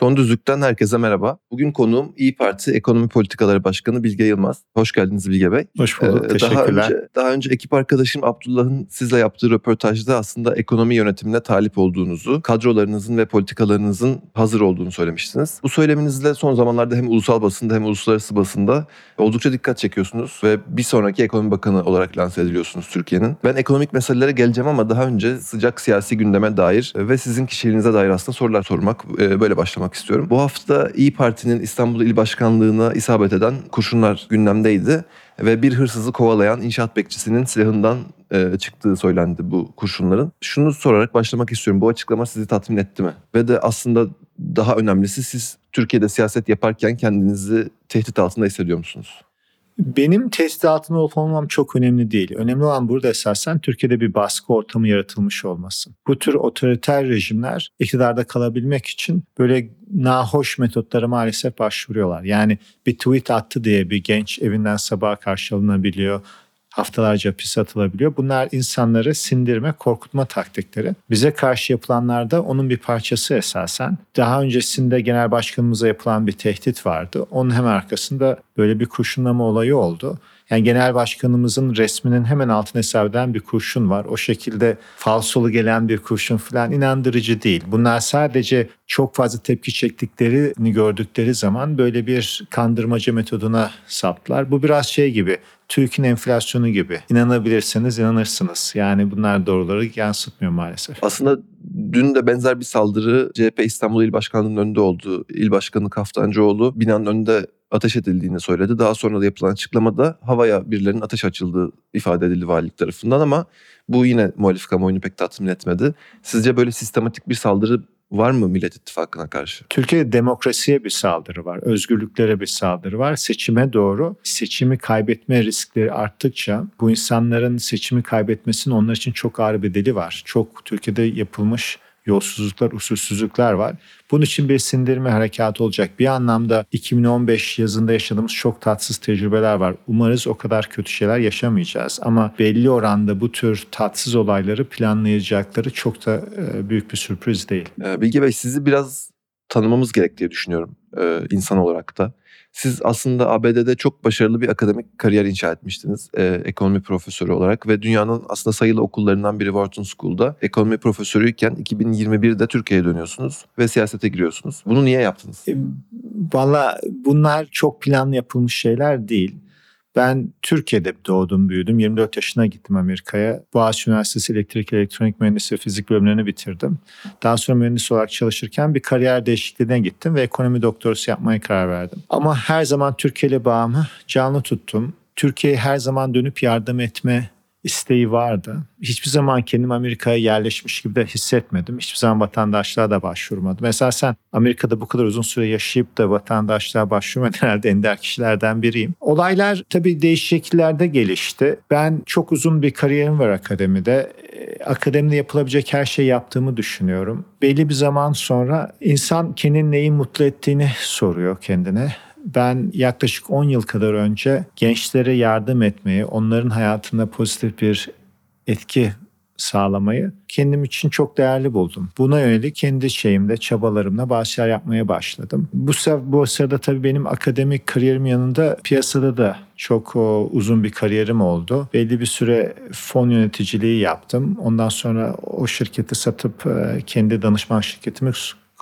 Son Düzlük'ten herkese merhaba. Bugün konuğum İyi Parti Ekonomi Politikaları Başkanı Bilge Yılmaz. Hoş geldiniz Bilge Bey. Hoş bulduk, Ee, teşekkürler. Daha önce, daha önce ekip arkadaşım Abdullah'ın sizle yaptığı röportajda aslında ekonomi yönetimine talip olduğunuzu, kadrolarınızın ve politikalarınızın hazır olduğunu söylemiştiniz. Bu söyleminizle son zamanlarda hem ulusal basında hem uluslararası basında oldukça dikkat çekiyorsunuz ve bir sonraki ekonomi bakanı olarak lanse ediliyorsunuz Türkiye'nin. Ben ekonomik meselelere geleceğim ama daha önce sıcak siyasi gündeme dair ve sizin kişiliğinize dair aslında sorular sormak, e, böyle başlamak istiyorum. Bu hafta İyi Parti'nin İstanbul İl Başkanlığı'na isabet eden kurşunlar gündemdeydi ve bir hırsızı kovalayan inşaat bekçisinin silahından e, çıktığı söylendi bu kurşunların. Şunu sorarak başlamak istiyorum. Bu açıklama sizi tatmin etti mi? Ve de aslında daha önemlisi siz Türkiye'de siyaset yaparken kendinizi tehdit altında hissediyor musunuz? Benim test altında olup olmam çok önemli değil. Önemli olan burada esasen Türkiye'de bir baskı ortamı yaratılmış olması. Bu tür otoriter rejimler iktidarda kalabilmek için böyle nahoş metotlara maalesef başvuruyorlar. Yani bir tweet attı diye bir genç evinden sabaha karşı alınabiliyor haftalarca hapis atılabiliyor. Bunlar insanları sindirme, korkutma taktikleri. Bize karşı yapılanlar da onun bir parçası esasen. Daha öncesinde genel başkanımıza yapılan bir tehdit vardı. Onun hemen arkasında böyle bir kurşunlama olayı oldu. Yani genel başkanımızın resminin hemen altına hesap eden bir kurşun var. O şekilde falsolu gelen bir kurşun falan inandırıcı değil. Bunlar sadece çok fazla tepki çektiklerini gördükleri zaman böyle bir kandırmaca metoduna saptılar. Bu biraz şey gibi TÜİK'in enflasyonu gibi. İnanabilirseniz inanırsınız. Yani bunlar doğruları yansıtmıyor maalesef. Aslında dün de benzer bir saldırı CHP İstanbul İl Başkanlığı'nın önünde oldu. İl Başkanı Kaftancıoğlu binanın önünde ateş edildiğini söyledi. Daha sonra da yapılan açıklamada havaya birilerinin ateş açıldığı ifade edildi valilik tarafından ama bu yine muhalif kamuoyunu pek tatmin etmedi. Sizce böyle sistematik bir saldırı var mı Millet İttifakı'na karşı? Türkiye'de demokrasiye bir saldırı var, özgürlüklere bir saldırı var. Seçime doğru seçimi kaybetme riskleri arttıkça bu insanların seçimi kaybetmesinin onlar için çok ağır bedeli var. Çok Türkiye'de yapılmış yolsuzluklar, usulsüzlükler var. Bunun için bir sindirme harekatı olacak. Bir anlamda 2015 yazında yaşadığımız çok tatsız tecrübeler var. Umarız o kadar kötü şeyler yaşamayacağız. Ama belli oranda bu tür tatsız olayları planlayacakları çok da e, büyük bir sürpriz değil. Ee, Bilge Bey sizi biraz tanımamız gerek diye düşünüyorum e, insan olarak da. Siz aslında ABD'de çok başarılı bir akademik kariyer inşa etmiştiniz e, ekonomi profesörü olarak ve dünyanın aslında sayılı okullarından biri Wharton School'da ekonomi profesörüyken 2021'de Türkiye'ye dönüyorsunuz ve siyasete giriyorsunuz. Bunu niye yaptınız? E, Valla bunlar çok planlı yapılmış şeyler değil. Ben Türkiye'de doğdum, büyüdüm. 24 yaşına gittim Amerika'ya. Boğaziçi Üniversitesi Elektrik, Elektronik Mühendisliği ve Fizik bölümlerini bitirdim. Daha sonra mühendis olarak çalışırken bir kariyer değişikliğine gittim ve ekonomi doktorası yapmaya karar verdim. Ama her zaman Türkiye bağımı canlı tuttum. Türkiye'ye her zaman dönüp yardım etme isteği vardı. Hiçbir zaman kendim Amerika'ya yerleşmiş gibi de hissetmedim. Hiçbir zaman vatandaşlığa da başvurmadım. Mesela sen Amerika'da bu kadar uzun süre yaşayıp da vatandaşlığa başvurmayan herhalde ender kişilerden biriyim. Olaylar tabii değişik şekillerde gelişti. Ben çok uzun bir kariyerim var akademide. Ee, Akademide yapılabilecek her şeyi yaptığımı düşünüyorum. Belli bir zaman sonra insan kendini neyi mutlu ettiğini soruyor kendine ben yaklaşık 10 yıl kadar önce gençlere yardım etmeyi, onların hayatında pozitif bir etki sağlamayı kendim için çok değerli buldum. Buna yönelik kendi şeyimde, çabalarımla bazı yapmaya başladım. Bu, bu sırada tabii benim akademik kariyerim yanında piyasada da çok o, uzun bir kariyerim oldu. Belli bir süre fon yöneticiliği yaptım. Ondan sonra o şirketi satıp e, kendi danışman şirketimi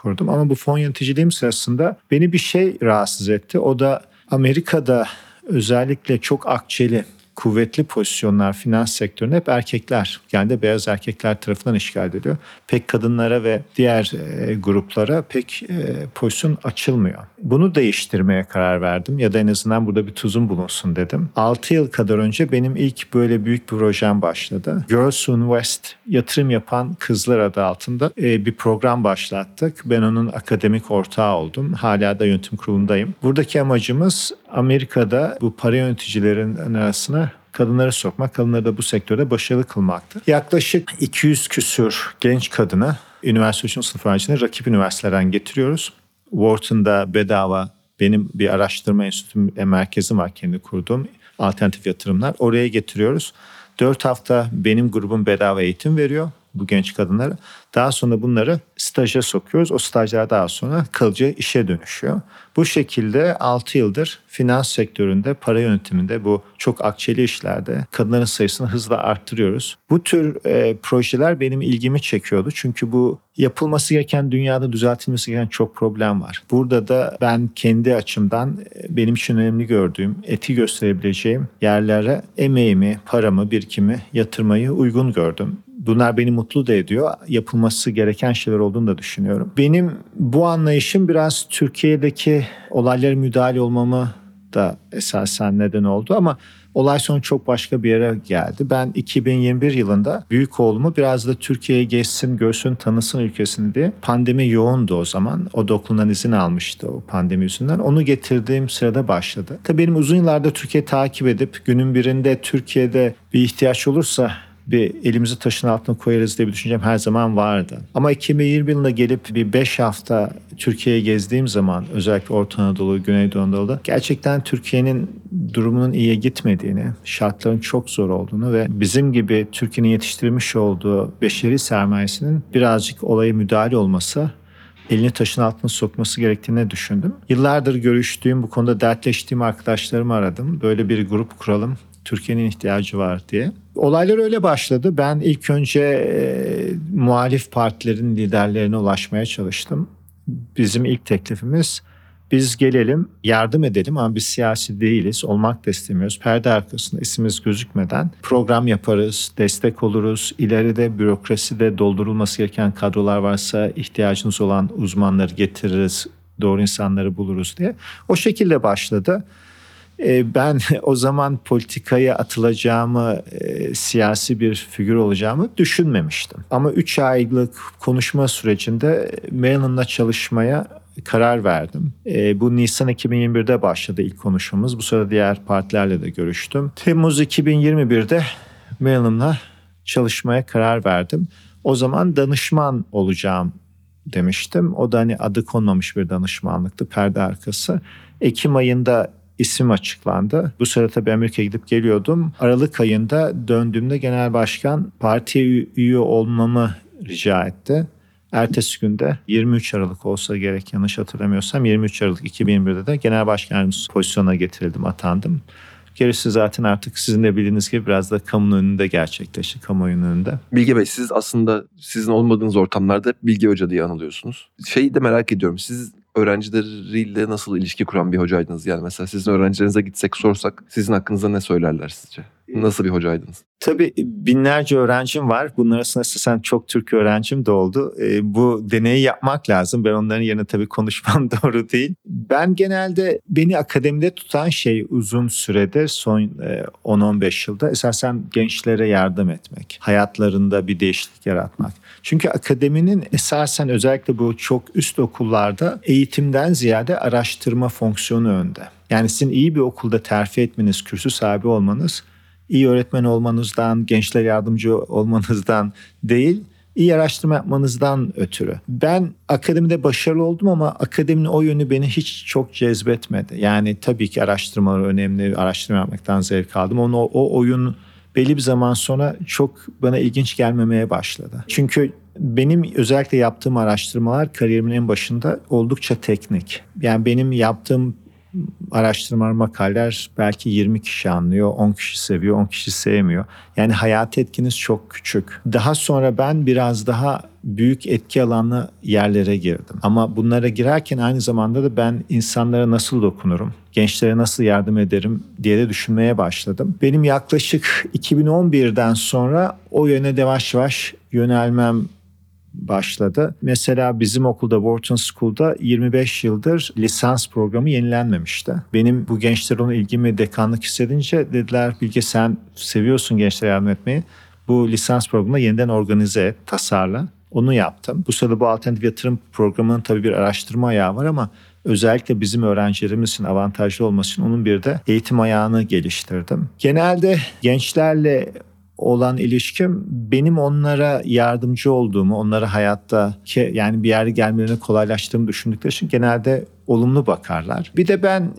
kurdum. Ama bu fon yöneticiliğim sırasında beni bir şey rahatsız etti. O da Amerika'da özellikle çok akçeli kuvvetli pozisyonlar finans sektöründe hep erkekler, yani de beyaz erkekler tarafından işgal ediliyor. Pek kadınlara ve diğer e, gruplara pek e, pozisyon açılmıyor. Bunu değiştirmeye karar verdim ya da en azından burada bir tuzum bulunsun dedim. 6 yıl kadar önce benim ilk böyle büyük bir projem başladı. Girls Who Invest yatırım yapan kızlar adı altında e, bir program başlattık. Ben onun akademik ortağı oldum. Hala da yönetim kurulundayım. Buradaki amacımız Amerika'da bu para yöneticilerin arasına kadınları sokmak, kadınları da bu sektörde başarılı kılmaktı. Yaklaşık 200 küsür genç kadını üniversite üçüncü sınıf öğrencilerini rakip üniversitelerden getiriyoruz. Wharton'da bedava benim bir araştırma enstitüm e, merkezim var kendi kurduğum alternatif yatırımlar. Oraya getiriyoruz. 4 hafta benim grubum bedava eğitim veriyor bu genç kadınlara. Daha sonra bunları staja sokuyoruz. O stajlar daha sonra kalıcı işe dönüşüyor. Bu şekilde 6 yıldır finans sektöründe, para yönetiminde bu çok akçeli işlerde kadınların sayısını hızla arttırıyoruz. Bu tür e, projeler benim ilgimi çekiyordu. Çünkü bu yapılması gereken dünyada düzeltilmesi gereken çok problem var. Burada da ben kendi açımdan e, benim için önemli gördüğüm, eti gösterebileceğim yerlere emeğimi, paramı, birikimi yatırmayı uygun gördüm. Bunlar beni mutlu da ediyor. Yapılması gereken şeyler olduğunu da düşünüyorum. Benim bu anlayışım biraz Türkiye'deki olaylara müdahale olmamı da esasen neden oldu ama olay sonra çok başka bir yere geldi. Ben 2021 yılında büyük oğlumu biraz da Türkiye'ye geçsin, görsün, tanısın ülkesini diye. Pandemi yoğundu o zaman. O da okulundan izin almıştı o pandemi yüzünden. Onu getirdiğim sırada başladı. Tabii benim uzun yıllardır Türkiye takip edip günün birinde Türkiye'de bir ihtiyaç olursa bir elimizi taşın altına koyarız diye bir düşüncem her zaman vardı. Ama 2020 yılında gelip bir 5 hafta Türkiye'ye gezdiğim zaman özellikle Orta Anadolu, Güneydoğu Anadolu'da gerçekten Türkiye'nin durumunun iyiye gitmediğini, şartların çok zor olduğunu ve bizim gibi Türkiye'nin yetiştirmiş olduğu beşeri sermayesinin birazcık olaya müdahale olması elini taşın altına sokması gerektiğini düşündüm. Yıllardır görüştüğüm, bu konuda dertleştiğim arkadaşlarımı aradım. Böyle bir grup kuralım. Türkiye'nin ihtiyacı var diye. Olaylar öyle başladı. Ben ilk önce e, muhalif partilerin liderlerine ulaşmaya çalıştım. Bizim ilk teklifimiz biz gelelim yardım edelim ama biz siyasi değiliz. Olmak da istemiyoruz. Perde arkasında ismimiz gözükmeden program yaparız, destek oluruz. İleride bürokraside doldurulması gereken kadrolar varsa ihtiyacınız olan uzmanları getiririz, doğru insanları buluruz diye. O şekilde başladı. E, ben o zaman politikaya atılacağımı, e, siyasi bir figür olacağımı düşünmemiştim. Ama 3 aylık konuşma sürecinde Mailon'la çalışmaya karar verdim. E, bu Nisan 2021'de başladı ilk konuşmamız. Bu sırada diğer partilerle de görüştüm. Temmuz 2021'de Mailon'la çalışmaya karar verdim. O zaman danışman olacağım demiştim. O da hani adı konmamış bir danışmanlıktı perde arkası. Ekim ayında isim açıklandı. Bu sırada tabii Amerika'ya gidip geliyordum. Aralık ayında döndüğümde genel başkan partiye üye olmamı rica etti. Ertesi günde 23 Aralık olsa gerek yanlış hatırlamıyorsam 23 Aralık 2021'de de genel başkanımız pozisyona getirildim, atandım. Gerisi zaten artık sizin de bildiğiniz gibi biraz da kamunun önünde gerçekleşti, kamuoyunun önünde. Bilge Bey siz aslında sizin olmadığınız ortamlarda Bilge Hoca diye anılıyorsunuz. Şeyi de merak ediyorum. Siz öğrencileriyle nasıl ilişki kuran bir hocaydınız? Yani mesela sizin öğrencilerinize gitsek sorsak sizin hakkınızda ne söylerler sizce? Nasıl bir hocaydınız? Tabii binlerce öğrencim var. Bunlar arasında sen çok Türk öğrencim de oldu. E, bu deneyi yapmak lazım. Ben onların yerine tabii konuşmam doğru değil. Ben genelde beni akademide tutan şey uzun sürede son e, 10-15 yılda esasen gençlere yardım etmek. Hayatlarında bir değişiklik yaratmak. Çünkü akademinin esasen özellikle bu çok üst okullarda eğitimden ziyade araştırma fonksiyonu önde. Yani sizin iyi bir okulda terfi etmeniz, kürsü sahibi olmanız iyi öğretmen olmanızdan, gençler yardımcı olmanızdan değil, iyi araştırma yapmanızdan ötürü. Ben akademide başarılı oldum ama akademinin o yönü beni hiç çok cezbetmedi. Yani tabii ki araştırmalar önemli, araştırma yapmaktan zevk aldım. Onu, o oyun belli bir zaman sonra çok bana ilginç gelmemeye başladı. Çünkü benim özellikle yaptığım araştırmalar kariyerimin en başında oldukça teknik. Yani benim yaptığım araştırma makaleler belki 20 kişi anlıyor, 10 kişi seviyor, 10 kişi sevmiyor. Yani hayat etkiniz çok küçük. Daha sonra ben biraz daha büyük etki alanlı yerlere girdim. Ama bunlara girerken aynı zamanda da ben insanlara nasıl dokunurum, gençlere nasıl yardım ederim diye de düşünmeye başladım. Benim yaklaşık 2011'den sonra o yöne yavaş yavaş yönelmem başladı. Mesela bizim okulda Wharton School'da 25 yıldır lisans programı yenilenmemişti. Benim bu gençler onu ilgimi dekanlık hissedince dediler Bilge sen seviyorsun gençlere yardım etmeyi. Bu lisans programını yeniden organize et, tasarla. Onu yaptım. Bu sırada bu alternatif yatırım programının tabii bir araştırma ayağı var ama özellikle bizim öğrencilerimizin avantajlı olması için onun bir de eğitim ayağını geliştirdim. Genelde gençlerle olan ilişkim benim onlara yardımcı olduğumu, onlara hayatta ki yani bir yere gelmelerini kolaylaştırdığımı düşündükleri için genelde olumlu bakarlar. Bir de ben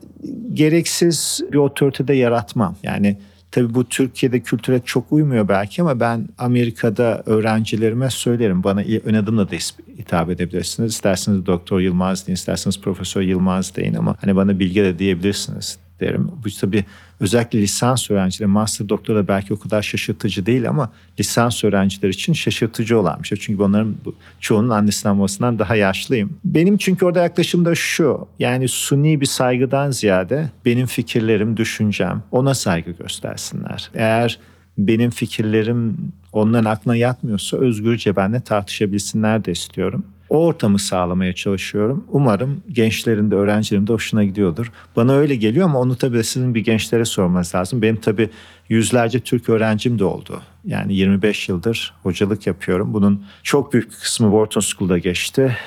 gereksiz bir otoritede yaratmam. Yani Tabii bu Türkiye'de kültüre çok uymuyor belki ama ben Amerika'da öğrencilerime söylerim. Bana ön adımla da hitap edebilirsiniz. İsterseniz Doktor Yılmaz deyin, isterseniz Profesör Yılmaz deyin ama hani bana bilgi de diyebilirsiniz derim. Bu tabii özellikle lisans öğrencileri, master doktora belki o kadar şaşırtıcı değil ama lisans öğrenciler için şaşırtıcı olan bir şey. Çünkü onların çoğunun annesinden babasından daha yaşlıyım. Benim çünkü orada yaklaşım da şu. Yani suni bir saygıdan ziyade benim fikirlerim, düşüncem ona saygı göstersinler. Eğer benim fikirlerim onların aklına yatmıyorsa özgürce benimle tartışabilsinler de istiyorum. O ortamı sağlamaya çalışıyorum. Umarım gençlerin de öğrencilerin de hoşuna gidiyordur. Bana öyle geliyor ama onu tabii sizin bir gençlere sormanız lazım. Benim tabii yüzlerce Türk öğrencim de oldu. Yani 25 yıldır hocalık yapıyorum. Bunun çok büyük kısmı Wharton School'da geçti.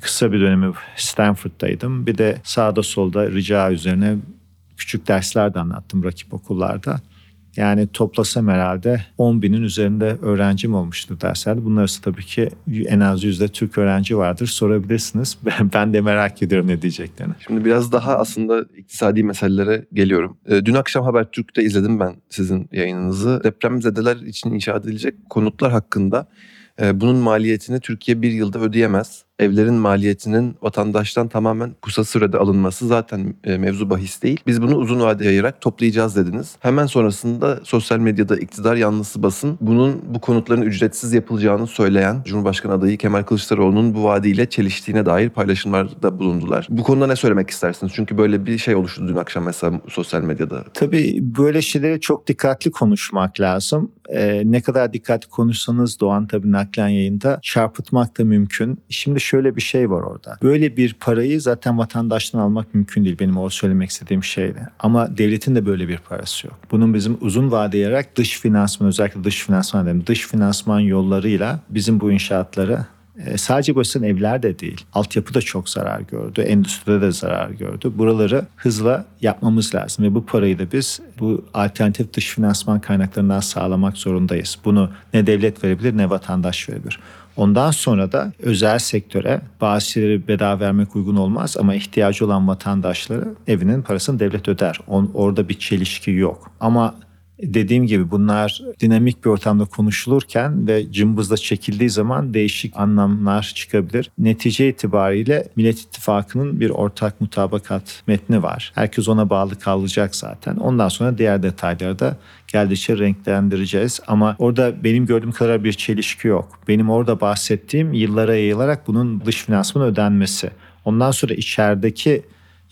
Kısa bir dönemi Stanford'daydım. Bir de sağda solda rica üzerine küçük dersler de anlattım rakip okullarda. Yani toplasam herhalde 10 binin üzerinde öğrencim olmuştur derslerde. Bunlar arasında tabii ki en az yüzde Türk öğrenci vardır. Sorabilirsiniz. Ben de merak ediyorum ne diyeceklerini. Şimdi biraz daha aslında iktisadi meselelere geliyorum. Ee, dün akşam Habertürk'te izledim ben sizin yayınınızı. Depremzedeler için inşa edilecek konutlar hakkında e, bunun maliyetini Türkiye bir yılda ödeyemez evlerin maliyetinin vatandaştan tamamen kısa sürede alınması zaten e, mevzu bahis değil. Biz bunu uzun vade yayarak toplayacağız dediniz. Hemen sonrasında sosyal medyada iktidar yanlısı basın bunun bu konutların ücretsiz yapılacağını söyleyen Cumhurbaşkanı adayı Kemal Kılıçdaroğlu'nun bu vaadiyle çeliştiğine dair paylaşımlarda bulundular. Bu konuda ne söylemek istersiniz? Çünkü böyle bir şey oluştu dün akşam mesela sosyal medyada. Tabii böyle şeylere çok dikkatli konuşmak lazım. Ee, ne kadar dikkatli konuşsanız Doğan tabii naklen yayında çarpıtmak da mümkün. Şimdi şöyle bir şey var orada. Böyle bir parayı zaten vatandaştan almak mümkün değil. Benim o söylemek istediğim şeydi. Ama devletin de böyle bir parası yok. Bunun bizim uzun vadeli dış finansman özellikle dış finansman dedim. Dış finansman yollarıyla bizim bu inşaatları e, sadece burası evler de değil. Altyapı da çok zarar gördü. Endüstride de zarar gördü. Buraları hızla yapmamız lazım. Ve bu parayı da biz bu alternatif dış finansman kaynaklarından sağlamak zorundayız. Bunu ne devlet verebilir ne vatandaş verebilir. Ondan sonra da özel sektöre bazı şeyleri bedava vermek uygun olmaz ama ihtiyacı olan vatandaşları evinin parasını devlet öder. On, orada bir çelişki yok. Ama dediğim gibi bunlar dinamik bir ortamda konuşulurken ve cımbızla çekildiği zaman değişik anlamlar çıkabilir. Netice itibariyle Millet İttifakı'nın bir ortak mutabakat metni var. Herkes ona bağlı kalacak zaten. Ondan sonra diğer detayları da geldikçe renklendireceğiz. Ama orada benim gördüğüm kadar bir çelişki yok. Benim orada bahsettiğim yıllara yayılarak bunun dış finansman ödenmesi. Ondan sonra içerideki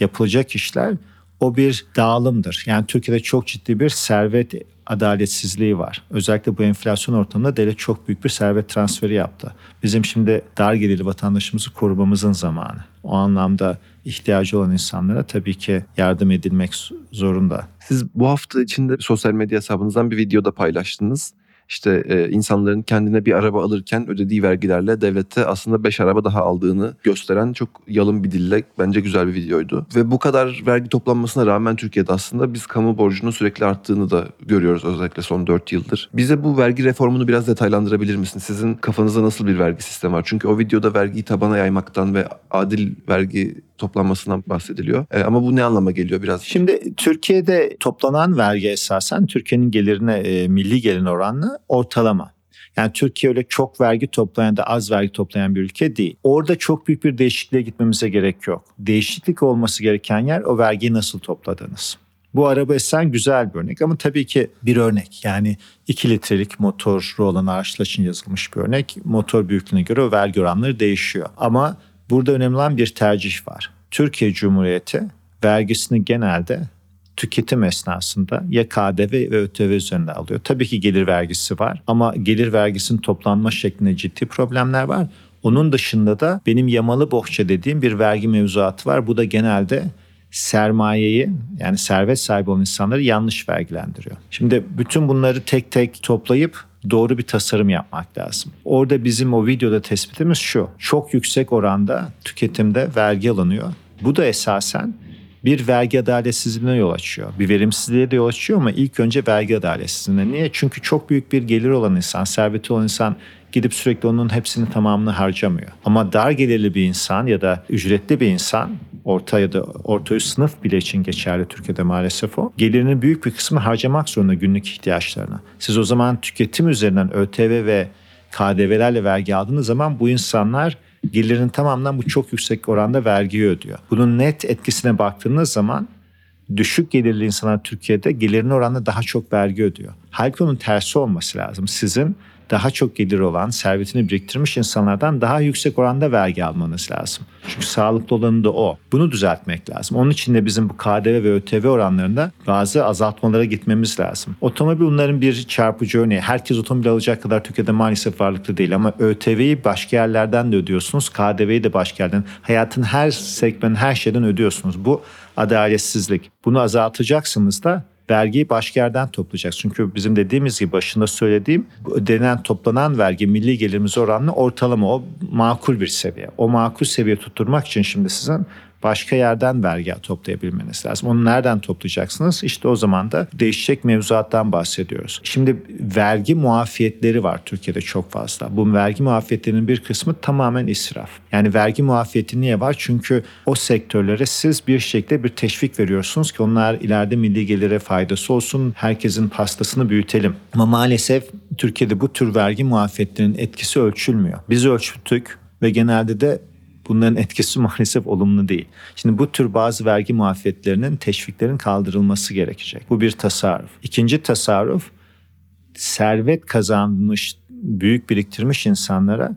yapılacak işler o bir dağılımdır. Yani Türkiye'de çok ciddi bir servet adaletsizliği var. Özellikle bu enflasyon ortamında devlet çok büyük bir servet transferi yaptı. Bizim şimdi dar gelirli vatandaşımızı korumamızın zamanı. O anlamda ihtiyacı olan insanlara tabii ki yardım edilmek zorunda. Siz bu hafta içinde sosyal medya hesabınızdan bir videoda paylaştınız işte e, insanların kendine bir araba alırken ödediği vergilerle devlette aslında 5 araba daha aldığını gösteren çok yalın bir dille bence güzel bir videoydu. Ve bu kadar vergi toplanmasına rağmen Türkiye'de aslında biz kamu borcunun sürekli arttığını da görüyoruz özellikle son 4 yıldır. Bize bu vergi reformunu biraz detaylandırabilir misiniz? Sizin kafanızda nasıl bir vergi sistemi var? Çünkü o videoda vergiyi tabana yaymaktan ve adil vergi toplanmasından bahsediliyor. E, ama bu ne anlama geliyor biraz? Şimdi Türkiye'de toplanan vergi esasen Türkiye'nin gelirine, e, milli gelirine oranla ortalama. Yani Türkiye öyle çok vergi toplayan da az vergi toplayan bir ülke değil. Orada çok büyük bir değişikliğe gitmemize gerek yok. Değişiklik olması gereken yer o vergiyi nasıl topladınız. Bu araba esen güzel bir örnek ama tabii ki bir örnek. Yani 2 litrelik motoru olan araçlar için yazılmış bir örnek. Motor büyüklüğüne göre vergi oranları değişiyor. Ama burada önemli olan bir tercih var. Türkiye Cumhuriyeti vergisini genelde tüketim esnasında ya KDV ve ÖTV üzerinde alıyor. Tabii ki gelir vergisi var ama gelir vergisinin toplanma şeklinde ciddi problemler var. Onun dışında da benim yamalı bohça dediğim bir vergi mevzuatı var. Bu da genelde sermayeyi yani servet sahibi olan insanları yanlış vergilendiriyor. Şimdi bütün bunları tek tek toplayıp doğru bir tasarım yapmak lazım. Orada bizim o videoda tespitimiz şu. Çok yüksek oranda tüketimde vergi alınıyor. Bu da esasen bir vergi adaletsizliğine yol açıyor. Bir verimsizliğe de yol açıyor ama ilk önce vergi adaletsizliğine. Niye? Çünkü çok büyük bir gelir olan insan, serveti olan insan gidip sürekli onun hepsini tamamını harcamıyor. Ama dar gelirli bir insan ya da ücretli bir insan orta ya da orta üst sınıf bile için geçerli Türkiye'de maalesef o. Gelirinin büyük bir kısmı harcamak zorunda günlük ihtiyaçlarına. Siz o zaman tüketim üzerinden ÖTV ve KDV'lerle vergi aldığınız zaman bu insanlar gelirinin tamamından bu çok yüksek oranda vergi ödüyor. Bunun net etkisine baktığınız zaman düşük gelirli insanlar Türkiye'de gelirin oranında daha çok vergi ödüyor. Halbuki onun tersi olması lazım. Sizin daha çok gelir olan, servetini biriktirmiş insanlardan daha yüksek oranda vergi almanız lazım. Çünkü sağlıklı olanı da o. Bunu düzeltmek lazım. Onun için de bizim bu KDV ve ÖTV oranlarında bazı azaltmalara gitmemiz lazım. Otomobil bunların bir çarpıcı örneği. Herkes otomobil alacak kadar Türkiye'de maalesef varlıklı değil ama ÖTV'yi başka yerlerden de ödüyorsunuz. KDV'yi de başka yerden. Hayatın her segmentin her şeyden ödüyorsunuz. Bu adaletsizlik. Bunu azaltacaksınız da vergiyi başka yerden toplayacağız. Çünkü bizim dediğimiz gibi başında söylediğim ödenen toplanan vergi milli gelirimiz oranla ortalama o makul bir seviye. O makul seviye tutturmak için şimdi sizin başka yerden vergi toplayabilmeniz lazım. Onu nereden toplayacaksınız? İşte o zaman da değişecek mevzuattan bahsediyoruz. Şimdi vergi muafiyetleri var Türkiye'de çok fazla. Bu vergi muafiyetlerinin bir kısmı tamamen israf. Yani vergi muafiyeti niye var? Çünkü o sektörlere siz bir şekilde bir teşvik veriyorsunuz ki onlar ileride milli gelire faydası olsun. Herkesin pastasını büyütelim. Ama maalesef Türkiye'de bu tür vergi muafiyetlerinin etkisi ölçülmüyor. Biz ölçtük ve genelde de bunların etkisi maalesef olumlu değil. Şimdi bu tür bazı vergi muafiyetlerinin teşviklerin kaldırılması gerekecek. Bu bir tasarruf. İkinci tasarruf servet kazanmış, büyük biriktirmiş insanlara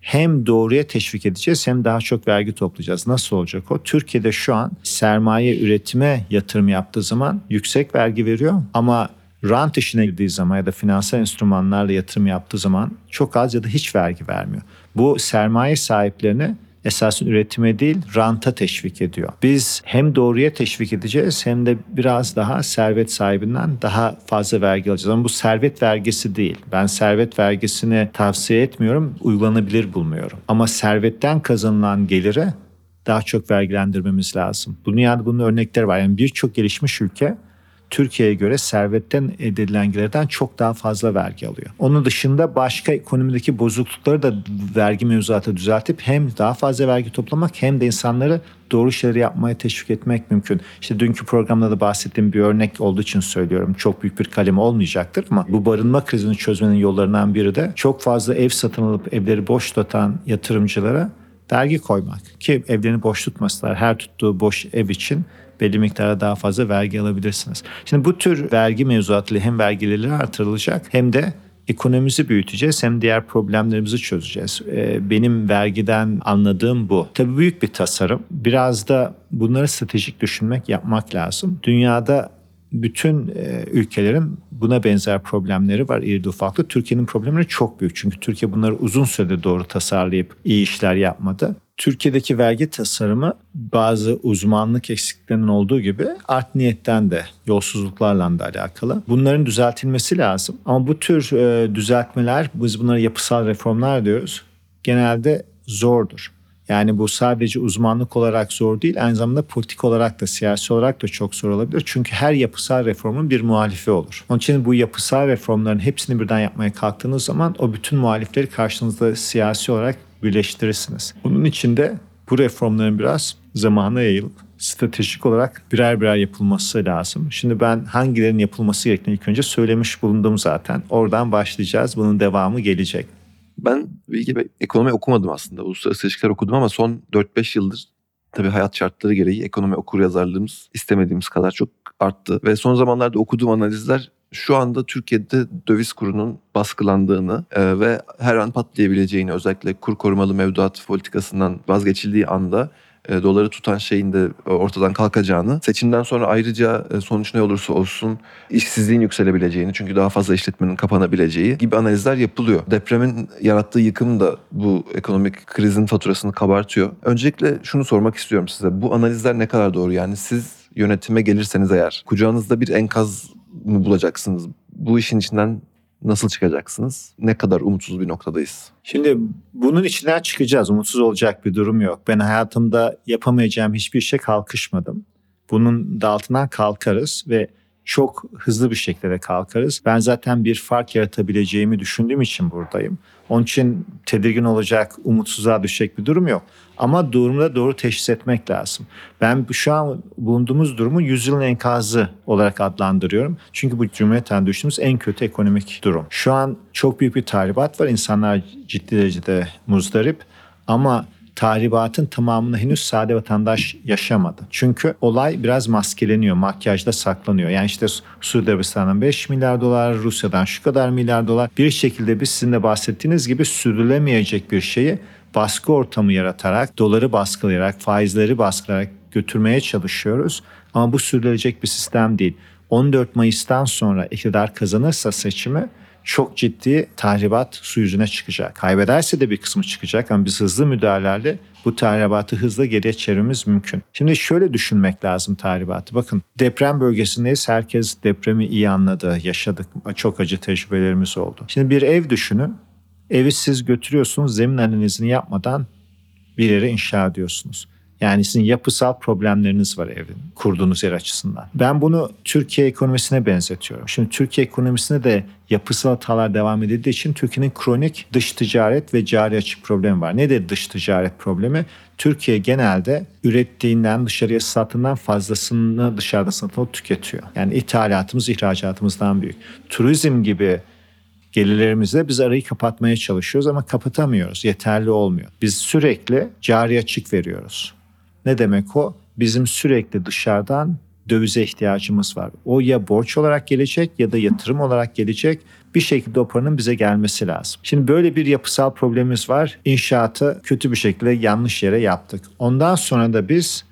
hem doğruya teşvik edeceğiz hem daha çok vergi toplayacağız. Nasıl olacak o? Türkiye'de şu an sermaye üretime yatırım yaptığı zaman yüksek vergi veriyor ama rant işine girdiği zaman ya da finansal enstrümanlarla yatırım yaptığı zaman çok az ya da hiç vergi vermiyor. Bu sermaye sahiplerini esasın üretime değil ranta teşvik ediyor. Biz hem doğruya teşvik edeceğiz hem de biraz daha servet sahibinden daha fazla vergi alacağız. Ama bu servet vergisi değil. Ben servet vergisini tavsiye etmiyorum, uygulanabilir bulmuyorum. Ama servetten kazanılan gelire daha çok vergilendirmemiz lazım. Bu dünyada bunun örnekleri var. Yani birçok gelişmiş ülke Türkiye'ye göre servetten edilen gelirden çok daha fazla vergi alıyor. Onun dışında başka ekonomideki bozuklukları da vergi mevzuatı düzeltip hem daha fazla vergi toplamak hem de insanları doğru şeyleri yapmaya teşvik etmek mümkün. İşte dünkü programda da bahsettiğim bir örnek olduğu için söylüyorum. Çok büyük bir kalem olmayacaktır ama bu barınma krizini çözmenin yollarından biri de çok fazla ev satın alıp evleri boş tutan yatırımcılara vergi koymak. Ki evlerini boş tutmasınlar. Her tuttuğu boş ev için belli miktarda daha fazla vergi alabilirsiniz. Şimdi bu tür vergi mevzuatıyla hem vergileri artırılacak hem de ekonomimizi büyüteceğiz hem diğer problemlerimizi çözeceğiz. Benim vergiden anladığım bu. Tabii büyük bir tasarım. Biraz da bunları stratejik düşünmek, yapmak lazım. Dünyada bütün ülkelerin buna benzer problemleri var irili ufaklı. Türkiye'nin problemleri çok büyük. Çünkü Türkiye bunları uzun sürede doğru tasarlayıp iyi işler yapmadı. Türkiye'deki vergi tasarımı bazı uzmanlık eksiklerinin olduğu gibi art niyetten de yolsuzluklarla da alakalı. Bunların düzeltilmesi lazım. Ama bu tür e, düzeltmeler, biz bunlara yapısal reformlar diyoruz. Genelde zordur. Yani bu sadece uzmanlık olarak zor değil, aynı zamanda politik olarak da, siyasi olarak da çok zor olabilir. Çünkü her yapısal reformun bir muhalifi olur. Onun için bu yapısal reformların hepsini birden yapmaya kalktığınız zaman o bütün muhalifleri karşınızda siyasi olarak birleştirirsiniz. Bunun için de Bu reformların biraz zamana yayılıp stratejik olarak birer birer yapılması lazım. Şimdi ben hangilerinin yapılması gerektiğini ilk önce söylemiş bulundum zaten. Oradan başlayacağız. Bunun devamı gelecek. Ben bilgi ve ekonomi okumadım aslında. Uluslararası ilişkiler okudum ama son 4-5 yıldır tabii hayat şartları gereği ekonomi okur yazarlığımız istemediğimiz kadar çok arttı. Ve son zamanlarda okuduğum analizler şu anda Türkiye'de döviz kurunun baskılandığını e, ve her an patlayabileceğini özellikle kur korumalı mevduat politikasından vazgeçildiği anda e, doları tutan şeyin de ortadan kalkacağını, seçimden sonra ayrıca e, sonuç ne olursa olsun işsizliğin yükselebileceğini çünkü daha fazla işletmenin kapanabileceği gibi analizler yapılıyor. Depremin yarattığı yıkım da bu ekonomik krizin faturasını kabartıyor. Öncelikle şunu sormak istiyorum size. Bu analizler ne kadar doğru? Yani siz yönetime gelirseniz eğer kucağınızda bir enkaz mı bulacaksınız? Bu işin içinden nasıl çıkacaksınız? Ne kadar umutsuz bir noktadayız? Şimdi bunun içinden çıkacağız. Umutsuz olacak bir durum yok. Ben hayatımda yapamayacağım hiçbir şey kalkışmadım. Bunun da altından kalkarız ve çok hızlı bir şekilde kalkarız. Ben zaten bir fark yaratabileceğimi düşündüğüm için buradayım. Onun için tedirgin olacak, umutsuzluğa düşecek bir durum yok. Ama durumda doğru teşhis etmek lazım. Ben şu an bulunduğumuz durumu yüzyılın enkazı olarak adlandırıyorum. Çünkü bu cumhuriyetten düştüğümüz en kötü ekonomik durum. Şu an çok büyük bir tahribat var. İnsanlar ciddi derecede muzdarip. Ama tahribatın tamamını henüz sade vatandaş yaşamadı. Çünkü olay biraz maskeleniyor, makyajda saklanıyor. Yani işte Suudi Arabistan'dan 5 milyar dolar, Rusya'dan şu kadar milyar dolar. Bir şekilde biz sizin de bahsettiğiniz gibi sürdürülemeyecek bir şeyi baskı ortamı yaratarak, doları baskılayarak, faizleri baskılayarak götürmeye çalışıyoruz. Ama bu sürdürülecek bir sistem değil. 14 Mayıs'tan sonra iktidar kazanırsa seçimi çok ciddi tahribat su yüzüne çıkacak. Kaybederse de bir kısmı çıkacak ama biz hızlı müdahalelerle bu tahribatı hızla geriye çevirmemiz mümkün. Şimdi şöyle düşünmek lazım tahribatı. Bakın deprem bölgesindeyiz. Herkes depremi iyi anladı, yaşadık. Çok acı tecrübelerimiz oldu. Şimdi bir ev düşünün. Evi siz götürüyorsunuz zemin analizini yapmadan bir yere inşa ediyorsunuz. Yani sizin yapısal problemleriniz var evin kurduğunuz yer açısından. Ben bunu Türkiye ekonomisine benzetiyorum. Şimdi Türkiye ekonomisinde de yapısal hatalar devam edildiği için Türkiye'nin kronik dış ticaret ve cari açık problemi var. Nedir dış ticaret problemi? Türkiye genelde ürettiğinden dışarıya sattığından fazlasını dışarıda satıp tüketiyor. Yani ithalatımız ihracatımızdan büyük. Turizm gibi gelirlerimizle biz arayı kapatmaya çalışıyoruz ama kapatamıyoruz. Yeterli olmuyor. Biz sürekli cari açık veriyoruz. Ne demek o? Bizim sürekli dışarıdan dövize ihtiyacımız var. O ya borç olarak gelecek ya da yatırım olarak gelecek. Bir şekilde o paranın bize gelmesi lazım. Şimdi böyle bir yapısal problemimiz var. İnşaatı kötü bir şekilde yanlış yere yaptık. Ondan sonra da biz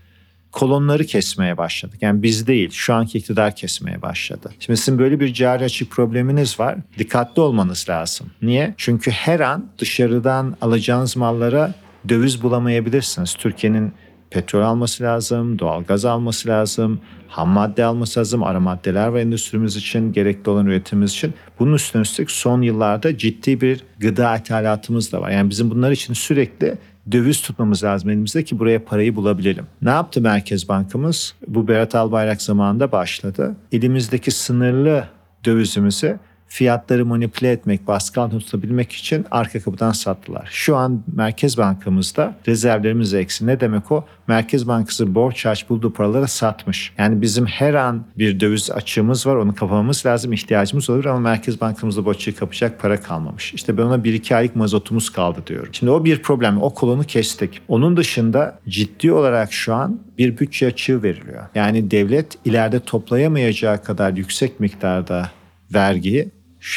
kolonları kesmeye başladık. Yani biz değil şu anki iktidar kesmeye başladı. Şimdi sizin böyle bir cari açık probleminiz var. Dikkatli olmanız lazım. Niye? Çünkü her an dışarıdan alacağınız mallara döviz bulamayabilirsiniz. Türkiye'nin petrol alması lazım, doğal gaz alması lazım, ham madde alması lazım, ara maddeler var endüstrimiz için, gerekli olan üretimimiz için. Bunun üstüne üstlük son yıllarda ciddi bir gıda ithalatımız da var. Yani bizim bunlar için sürekli döviz tutmamız lazım elimizde ki buraya parayı bulabilelim. Ne yaptı Merkez Bankamız? Bu Berat Albayrak zamanında başladı. Elimizdeki sınırlı dövizimizi fiyatları manipüle etmek, baskı altında tutabilmek için arka kapıdan sattılar. Şu an Merkez Bankamızda rezervlerimiz eksi. Ne demek o? Merkez Bankası borç aç bulduğu paraları satmış. Yani bizim her an bir döviz açığımız var. Onu kapamamız lazım. ihtiyacımız olur ama Merkez Bankamızda açığı kapacak para kalmamış. İşte ben ona bir iki aylık mazotumuz kaldı diyorum. Şimdi o bir problem. O kolonu kestik. Onun dışında ciddi olarak şu an bir bütçe açığı veriliyor. Yani devlet ileride toplayamayacağı kadar yüksek miktarda vergiyi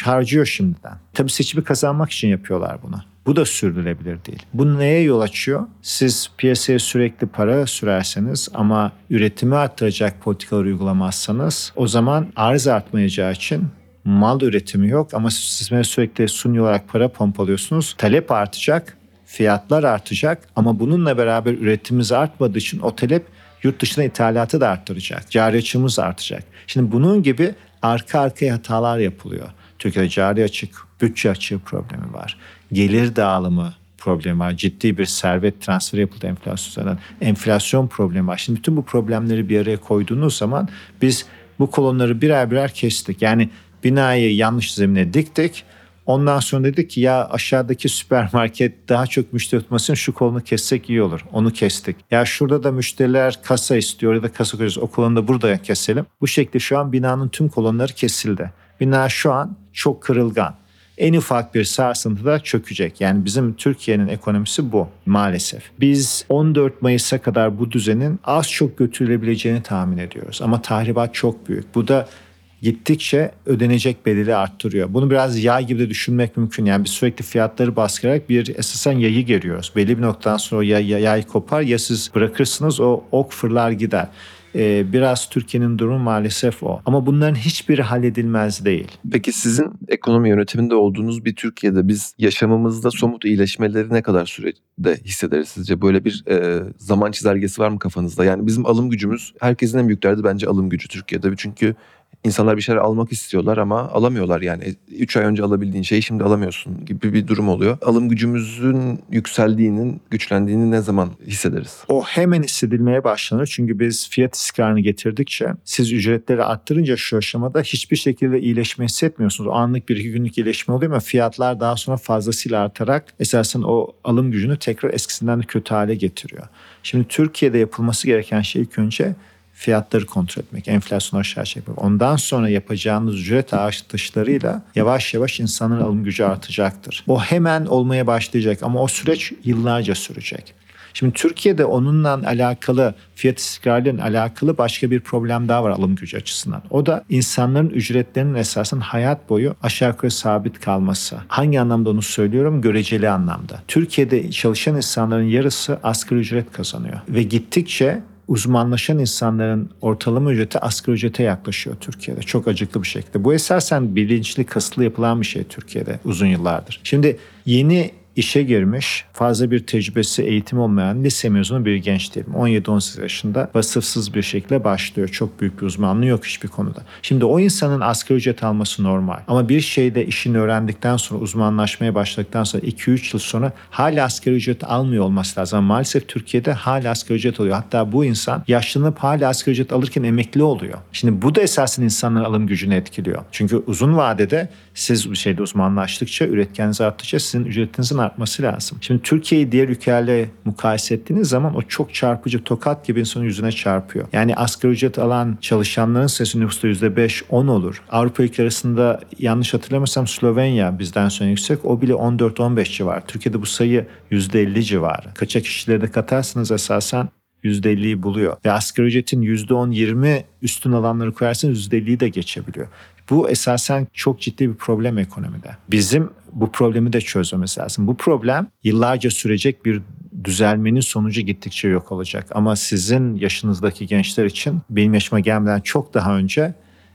harcıyor şimdiden. Tabii seçimi kazanmak için yapıyorlar bunu. Bu da sürdürülebilir değil. Bu neye yol açıyor? Siz piyasaya sürekli para sürerseniz ama üretimi arttıracak politikalar uygulamazsanız o zaman arz artmayacağı için mal üretimi yok ama siz sürekli suni olarak para pompalıyorsunuz. Talep artacak, fiyatlar artacak ama bununla beraber üretimimiz artmadığı için o talep yurt dışına ithalatı da arttıracak. Cari açığımız artacak. Şimdi bunun gibi arka arkaya hatalar yapılıyor. Türkiye'de cari açık, bütçe açığı problemi var. Gelir dağılımı problemi var. Ciddi bir servet transferi yapıldı enflasyondan. Enflasyon problemi var. Şimdi bütün bu problemleri bir araya koyduğunuz zaman biz bu kolonları birer birer kestik. Yani binayı yanlış zemine diktik. Ondan sonra dedi ki ya aşağıdaki süpermarket daha çok müşteri tutmasın şu kolunu kessek iyi olur. Onu kestik. Ya şurada da müşteriler kasa istiyor ya da kasa koyuyoruz. O kolonu da burada keselim. Bu şekilde şu an binanın tüm kolonları kesildi. Bina şu an çok kırılgan. En ufak bir sarsıntıda çökecek. Yani bizim Türkiye'nin ekonomisi bu maalesef. Biz 14 Mayıs'a kadar bu düzenin az çok götürülebileceğini tahmin ediyoruz. Ama tahribat çok büyük. Bu da gittikçe ödenecek bedeli arttırıyor. Bunu biraz yay gibi de düşünmek mümkün. Yani biz sürekli fiyatları bastırarak bir esasen yayı geriyoruz. Belli bir noktadan sonra o yay, yay kopar ya siz bırakırsınız o ok fırlar gider. Ee, biraz Türkiye'nin durumu maalesef o. Ama bunların hiçbiri halledilmez değil. Peki sizin ekonomi yönetiminde olduğunuz bir Türkiye'de biz yaşamımızda somut iyileşmeleri ne kadar sürede hissederiz sizce? Böyle bir e, zaman çizelgesi var mı kafanızda? Yani bizim alım gücümüz herkesin en büyük derdi bence alım gücü Türkiye'de. Çünkü İnsanlar bir şeyler almak istiyorlar ama alamıyorlar yani. 3 ay önce alabildiğin şeyi şimdi alamıyorsun gibi bir durum oluyor. Alım gücümüzün yükseldiğinin, güçlendiğini ne zaman hissederiz? O hemen hissedilmeye başlanır. Çünkü biz fiyat istikrarını getirdikçe siz ücretleri arttırınca şu aşamada hiçbir şekilde iyileşme hissetmiyorsunuz. O anlık bir iki günlük iyileşme oluyor ama fiyatlar daha sonra fazlasıyla artarak esasen o alım gücünü tekrar eskisinden de kötü hale getiriyor. Şimdi Türkiye'de yapılması gereken şey ilk önce fiyatları kontrol etmek, enflasyonu aşağı çekmek. Ondan sonra yapacağınız ücret artışlarıyla yavaş yavaş insanın alım gücü artacaktır. O hemen olmaya başlayacak ama o süreç yıllarca sürecek. Şimdi Türkiye'de onunla alakalı fiyat istikrarıyla alakalı başka bir problem daha var alım gücü açısından. O da insanların ücretlerinin esasen hayat boyu aşağı yukarı sabit kalması. Hangi anlamda onu söylüyorum? Göreceli anlamda. Türkiye'de çalışan insanların yarısı asgari ücret kazanıyor ve gittikçe uzmanlaşan insanların ortalama ücreti asgari ücrete yaklaşıyor Türkiye'de. Çok acıklı bir şekilde. Bu esasen bilinçli, kasıtlı yapılan bir şey Türkiye'de uzun yıllardır. Şimdi yeni işe girmiş, fazla bir tecrübesi, eğitim olmayan lise mezunu bir genç diyelim. 17-18 yaşında vasıfsız bir şekilde başlıyor. Çok büyük bir uzmanlığı yok hiçbir konuda. Şimdi o insanın asgari ücret alması normal. Ama bir şeyde işini öğrendikten sonra, uzmanlaşmaya başladıktan sonra 2-3 yıl sonra hala asgari ücret almıyor olması lazım. Ama maalesef Türkiye'de hala asgari ücret alıyor. Hatta bu insan yaşlanıp hala asgari ücret alırken emekli oluyor. Şimdi bu da esasen insanların alım gücünü etkiliyor. Çünkü uzun vadede siz bir şeyde uzmanlaştıkça, üretkeniniz arttıkça sizin ücretinizin artması lazım. Şimdi Türkiye'yi diğer ülkelerle mukayese ettiğiniz zaman o çok çarpıcı tokat gibi insanın yüzüne çarpıyor. Yani asgari ücret alan çalışanların sayısı nüfusta %5-10 olur. Avrupa ülkeleri arasında yanlış hatırlamıyorsam Slovenya bizden sonra yüksek. O bile 14-15 civar. Türkiye'de bu sayı %50 civarı. Kaçak işçileri de katarsanız esasen %50'yi buluyor. Ve asgari ücretin %10-20 üstün alanları koyarsanız %50'yi de geçebiliyor. Bu esasen çok ciddi bir problem ekonomide. Bizim bu problemi de çözmemiz lazım. Bu problem yıllarca sürecek bir düzelmenin sonucu gittikçe yok olacak. Ama sizin yaşınızdaki gençler için benim yaşıma gelmeden çok daha önce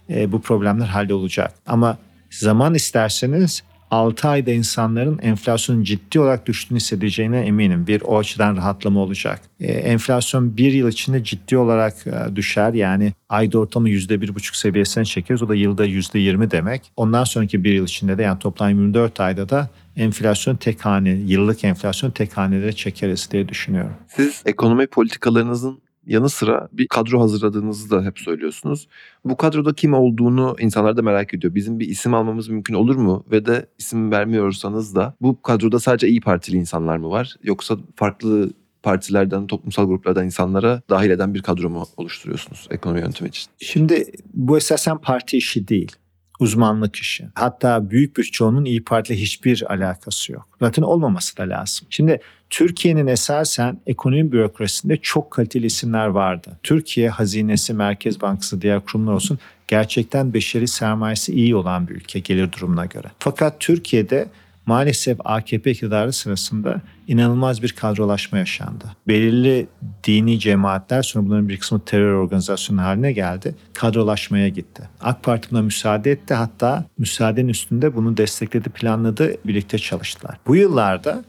e, bu problemler hallolacak. Ama zaman isterseniz 6 ayda insanların enflasyonun ciddi olarak düştüğünü hissedeceğine eminim. Bir o açıdan rahatlama olacak. Ee, enflasyon bir yıl içinde ciddi olarak e, düşer. Yani ayda ortalama %1,5 seviyesine çekeriz. O da yılda %20 demek. Ondan sonraki bir yıl içinde de yani toplam 24 ayda da enflasyon tek hane, yıllık enflasyon tek hanelere çekeriz diye düşünüyorum. Siz ekonomi politikalarınızın yanı sıra bir kadro hazırladığınızı da hep söylüyorsunuz. Bu kadroda kim olduğunu insanlar da merak ediyor. Bizim bir isim almamız mümkün olur mu? Ve de isim vermiyorsanız da bu kadroda sadece iyi Partili insanlar mı var? Yoksa farklı partilerden, toplumsal gruplardan insanlara dahil eden bir kadro mu oluşturuyorsunuz ekonomi yönetimi için? Şimdi bu esasen parti işi değil uzmanlık işi. Hatta büyük bir çoğunun İyi Parti ile hiçbir alakası yok. Zaten olmaması da lazım. Şimdi Türkiye'nin esasen ekonomi bürokrasisinde çok kaliteli isimler vardı. Türkiye hazinesi, Merkez Bankası, diğer kurumlar olsun gerçekten beşeri sermayesi iyi olan bir ülke gelir durumuna göre. Fakat Türkiye'de maalesef AKP iktidarı sırasında inanılmaz bir kadrolaşma yaşandı. Belirli dini cemaatler sonra bunların bir kısmı terör organizasyonu haline geldi. Kadrolaşmaya gitti. AK Parti buna müsaade etti. Hatta müsaadenin üstünde bunu destekledi, planladı, birlikte çalıştılar. Bu yıllarda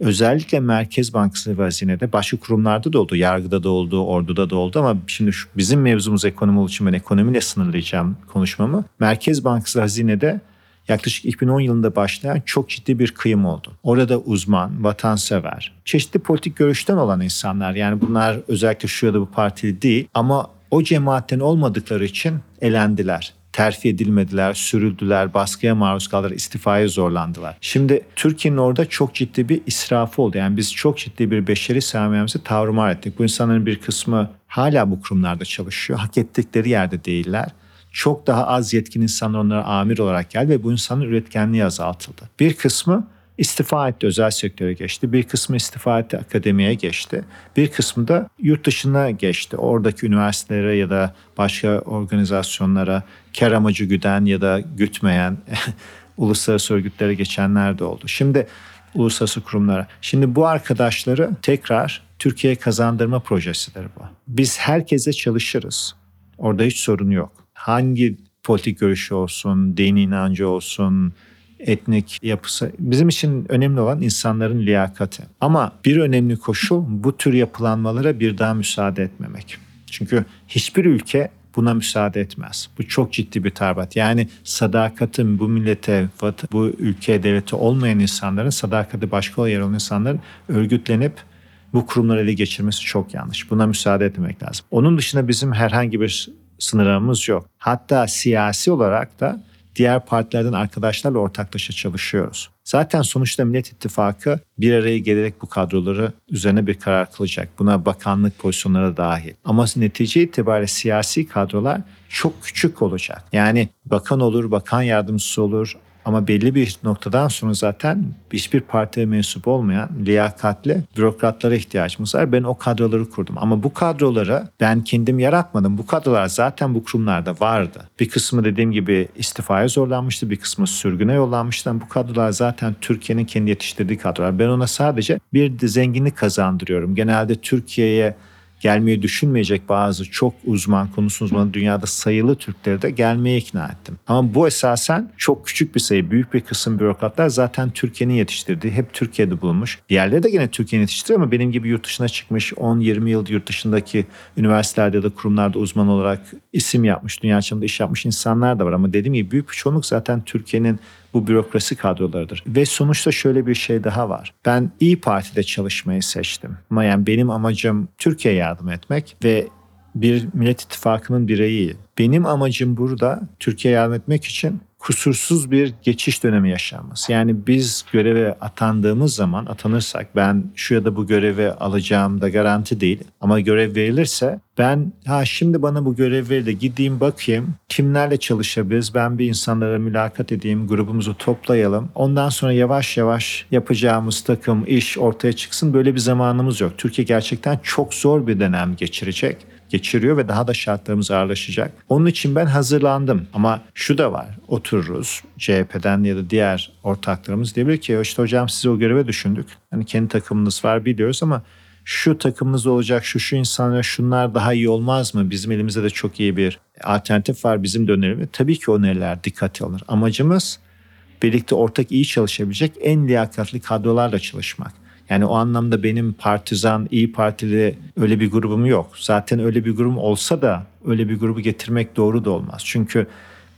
özellikle Merkez Bankası ve hazinede başka kurumlarda da oldu. Yargıda da oldu, orduda da oldu ama şimdi şu, bizim mevzumuz ekonomi olduğu için ben ekonomiyle sınırlayacağım konuşmamı. Merkez Bankası hazinede yaklaşık 2010 yılında başlayan çok ciddi bir kıyım oldu. Orada uzman, vatansever, çeşitli politik görüşten olan insanlar yani bunlar özellikle şu ya da bu partili değil ama o cemaatten olmadıkları için elendiler terfi edilmediler, sürüldüler, baskıya maruz kaldılar, istifaya zorlandılar. Şimdi Türkiye'nin orada çok ciddi bir israfı oldu. Yani biz çok ciddi bir beşeri sermayemizi tavrımar ettik. Bu insanların bir kısmı hala bu kurumlarda çalışıyor. Hak ettikleri yerde değiller çok daha az yetkin insanlar onlara amir olarak geldi ve bu insanın üretkenliği azaltıldı. Bir kısmı istifa etti, özel sektöre geçti. Bir kısmı istifa etti, akademiye geçti. Bir kısmı da yurt dışına geçti. Oradaki üniversitelere ya da başka organizasyonlara kar amacı güden ya da gütmeyen uluslararası örgütlere geçenler de oldu. Şimdi uluslararası kurumlara. Şimdi bu arkadaşları tekrar Türkiye'ye kazandırma projesidir bu. Biz herkese çalışırız. Orada hiç sorun yok. Hangi politik görüşü olsun, dini inancı olsun, etnik yapısı. Bizim için önemli olan insanların liyakati. Ama bir önemli koşul bu tür yapılanmalara bir daha müsaade etmemek. Çünkü hiçbir ülke buna müsaade etmez. Bu çok ciddi bir tarbat. Yani sadakatin bu millete, bu ülke devleti olmayan insanların, sadakati başka yer olan insanların örgütlenip bu kurumları ele geçirmesi çok yanlış. Buna müsaade etmek lazım. Onun dışında bizim herhangi bir sınırlarımız yok. Hatta siyasi olarak da diğer partilerden arkadaşlarla ortaklaşa çalışıyoruz. Zaten sonuçta Millet İttifakı bir araya gelerek bu kadroları üzerine bir karar kılacak. Buna bakanlık pozisyonları dahil. Ama netice itibariyle siyasi kadrolar çok küçük olacak. Yani bakan olur, bakan yardımcısı olur, ama belli bir noktadan sonra zaten hiçbir partiye mensup olmayan liyakatli bürokratlara ihtiyacımız var. Ben o kadroları kurdum. Ama bu kadroları ben kendim yaratmadım. Bu kadrolar zaten bu kurumlarda vardı. Bir kısmı dediğim gibi istifaya zorlanmıştı. Bir kısmı sürgüne yollanmıştı. Bu kadrolar zaten Türkiye'nin kendi yetiştirdiği kadrolar. Ben ona sadece bir zenginlik kazandırıyorum. Genelde Türkiye'ye gelmeyi düşünmeyecek bazı çok uzman, konusu uzmanı dünyada sayılı Türkleri de gelmeye ikna ettim. Ama bu esasen çok küçük bir sayı. Büyük bir kısım bürokratlar zaten Türkiye'nin yetiştirdiği, hep Türkiye'de bulunmuş. Diğerleri de gene Türkiye'nin yetiştiriyor ama benim gibi yurt dışına çıkmış 10-20 yıl yurt dışındaki üniversitelerde ya da kurumlarda uzman olarak isim yapmış, dünya çapında iş yapmış insanlar da var. Ama dediğim gibi büyük bir çoğunluk zaten Türkiye'nin bu bürokrasi kadrolarıdır. Ve sonuçta şöyle bir şey daha var. Ben İyi Parti'de çalışmayı seçtim. Ama yani benim amacım Türkiye'ye yardım etmek ve bir Millet İttifakı'nın bireyi. Benim amacım burada Türkiye'ye yardım etmek için kusursuz bir geçiş dönemi yaşanması. Yani biz göreve atandığımız zaman atanırsak ben şu ya da bu görevi alacağım da garanti değil. Ama görev verilirse ben ha şimdi bana bu görev verildi gideyim bakayım kimlerle çalışabiliriz ben bir insanlara mülakat edeyim grubumuzu toplayalım. Ondan sonra yavaş yavaş yapacağımız takım iş ortaya çıksın böyle bir zamanımız yok. Türkiye gerçekten çok zor bir dönem geçirecek geçiriyor ve daha da şartlarımız ağırlaşacak. Onun için ben hazırlandım. Ama şu da var. Otururuz CHP'den ya da diğer ortaklarımız diyebilir ki işte hocam sizi o göreve düşündük. Hani kendi takımınız var biliyoruz ama şu takımımız olacak, şu şu insanlar, şunlar daha iyi olmaz mı? Bizim elimizde de çok iyi bir alternatif var bizim de önerimiz. Tabii ki öneriler dikkate alınır. Amacımız birlikte ortak iyi çalışabilecek en liyakatli kadrolarla çalışmak. Yani o anlamda benim partizan, iyi partili öyle bir grubum yok. Zaten öyle bir grubum olsa da öyle bir grubu getirmek doğru da olmaz. Çünkü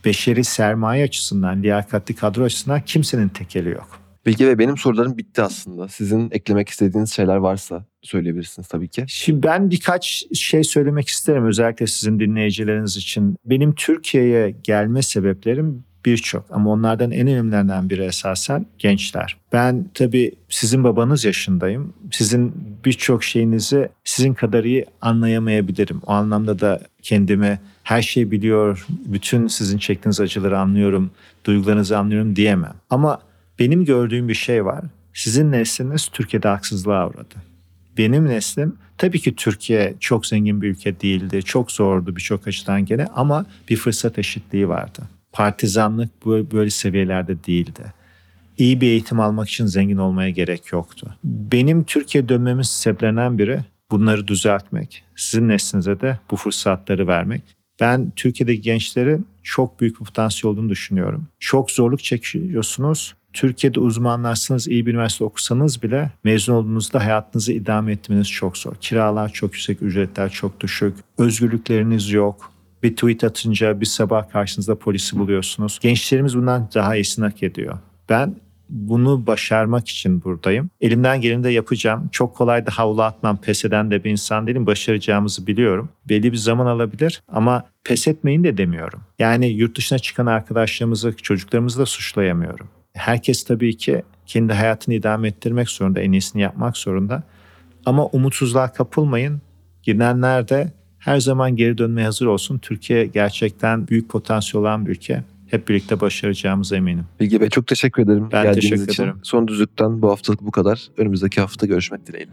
beşeri sermaye açısından, liyakatli kadro açısından kimsenin tekeli yok. Bilge ve benim sorularım bitti aslında. Sizin eklemek istediğiniz şeyler varsa söyleyebilirsiniz tabii ki. Şimdi ben birkaç şey söylemek isterim özellikle sizin dinleyicileriniz için. Benim Türkiye'ye gelme sebeplerim birçok ama onlardan en önemlilerinden biri esasen gençler. Ben tabii sizin babanız yaşındayım. Sizin birçok şeyinizi sizin kadar iyi anlayamayabilirim. O anlamda da kendimi her şeyi biliyor, bütün sizin çektiğiniz acıları anlıyorum, duygularınızı anlıyorum diyemem. Ama benim gördüğüm bir şey var. Sizin nesliniz Türkiye'de haksızlığa uğradı. Benim neslim tabii ki Türkiye çok zengin bir ülke değildi. Çok zordu birçok açıdan gene ama bir fırsat eşitliği vardı partizanlık böyle seviyelerde değildi. İyi bir eğitim almak için zengin olmaya gerek yoktu. Benim Türkiye dönmemin sebeplerinden biri bunları düzeltmek. Sizin neslinize de bu fırsatları vermek. Ben Türkiye'deki gençlerin çok büyük bir potansiyel olduğunu düşünüyorum. Çok zorluk çekiyorsunuz. Türkiye'de uzmanlarsınız, iyi bir üniversite okusanız bile mezun olduğunuzda hayatınızı idame etmeniz çok zor. Kiralar çok yüksek, ücretler çok düşük, özgürlükleriniz yok bir tweet atınca bir sabah karşınızda polisi buluyorsunuz. Gençlerimiz bundan daha iyisini hak ediyor. Ben bunu başarmak için buradayım. Elimden geleni de yapacağım. Çok kolay da havlu atmam, pes eden de bir insan değilim. Başaracağımızı biliyorum. Belli bir zaman alabilir ama pes etmeyin de demiyorum. Yani yurt dışına çıkan arkadaşlarımızı, çocuklarımızı da suçlayamıyorum. Herkes tabii ki kendi hayatını idame ettirmek zorunda, en iyisini yapmak zorunda. Ama umutsuzluğa kapılmayın. Gidenler de her zaman geri dönmeye hazır olsun. Türkiye gerçekten büyük potansiyel olan bir ülke. Hep birlikte başaracağımıza eminim. Bilge Bey çok teşekkür ederim Ben teşekkür için. ederim. Son düzlükten bu haftalık bu kadar. Önümüzdeki hafta görüşmek dileğiyle.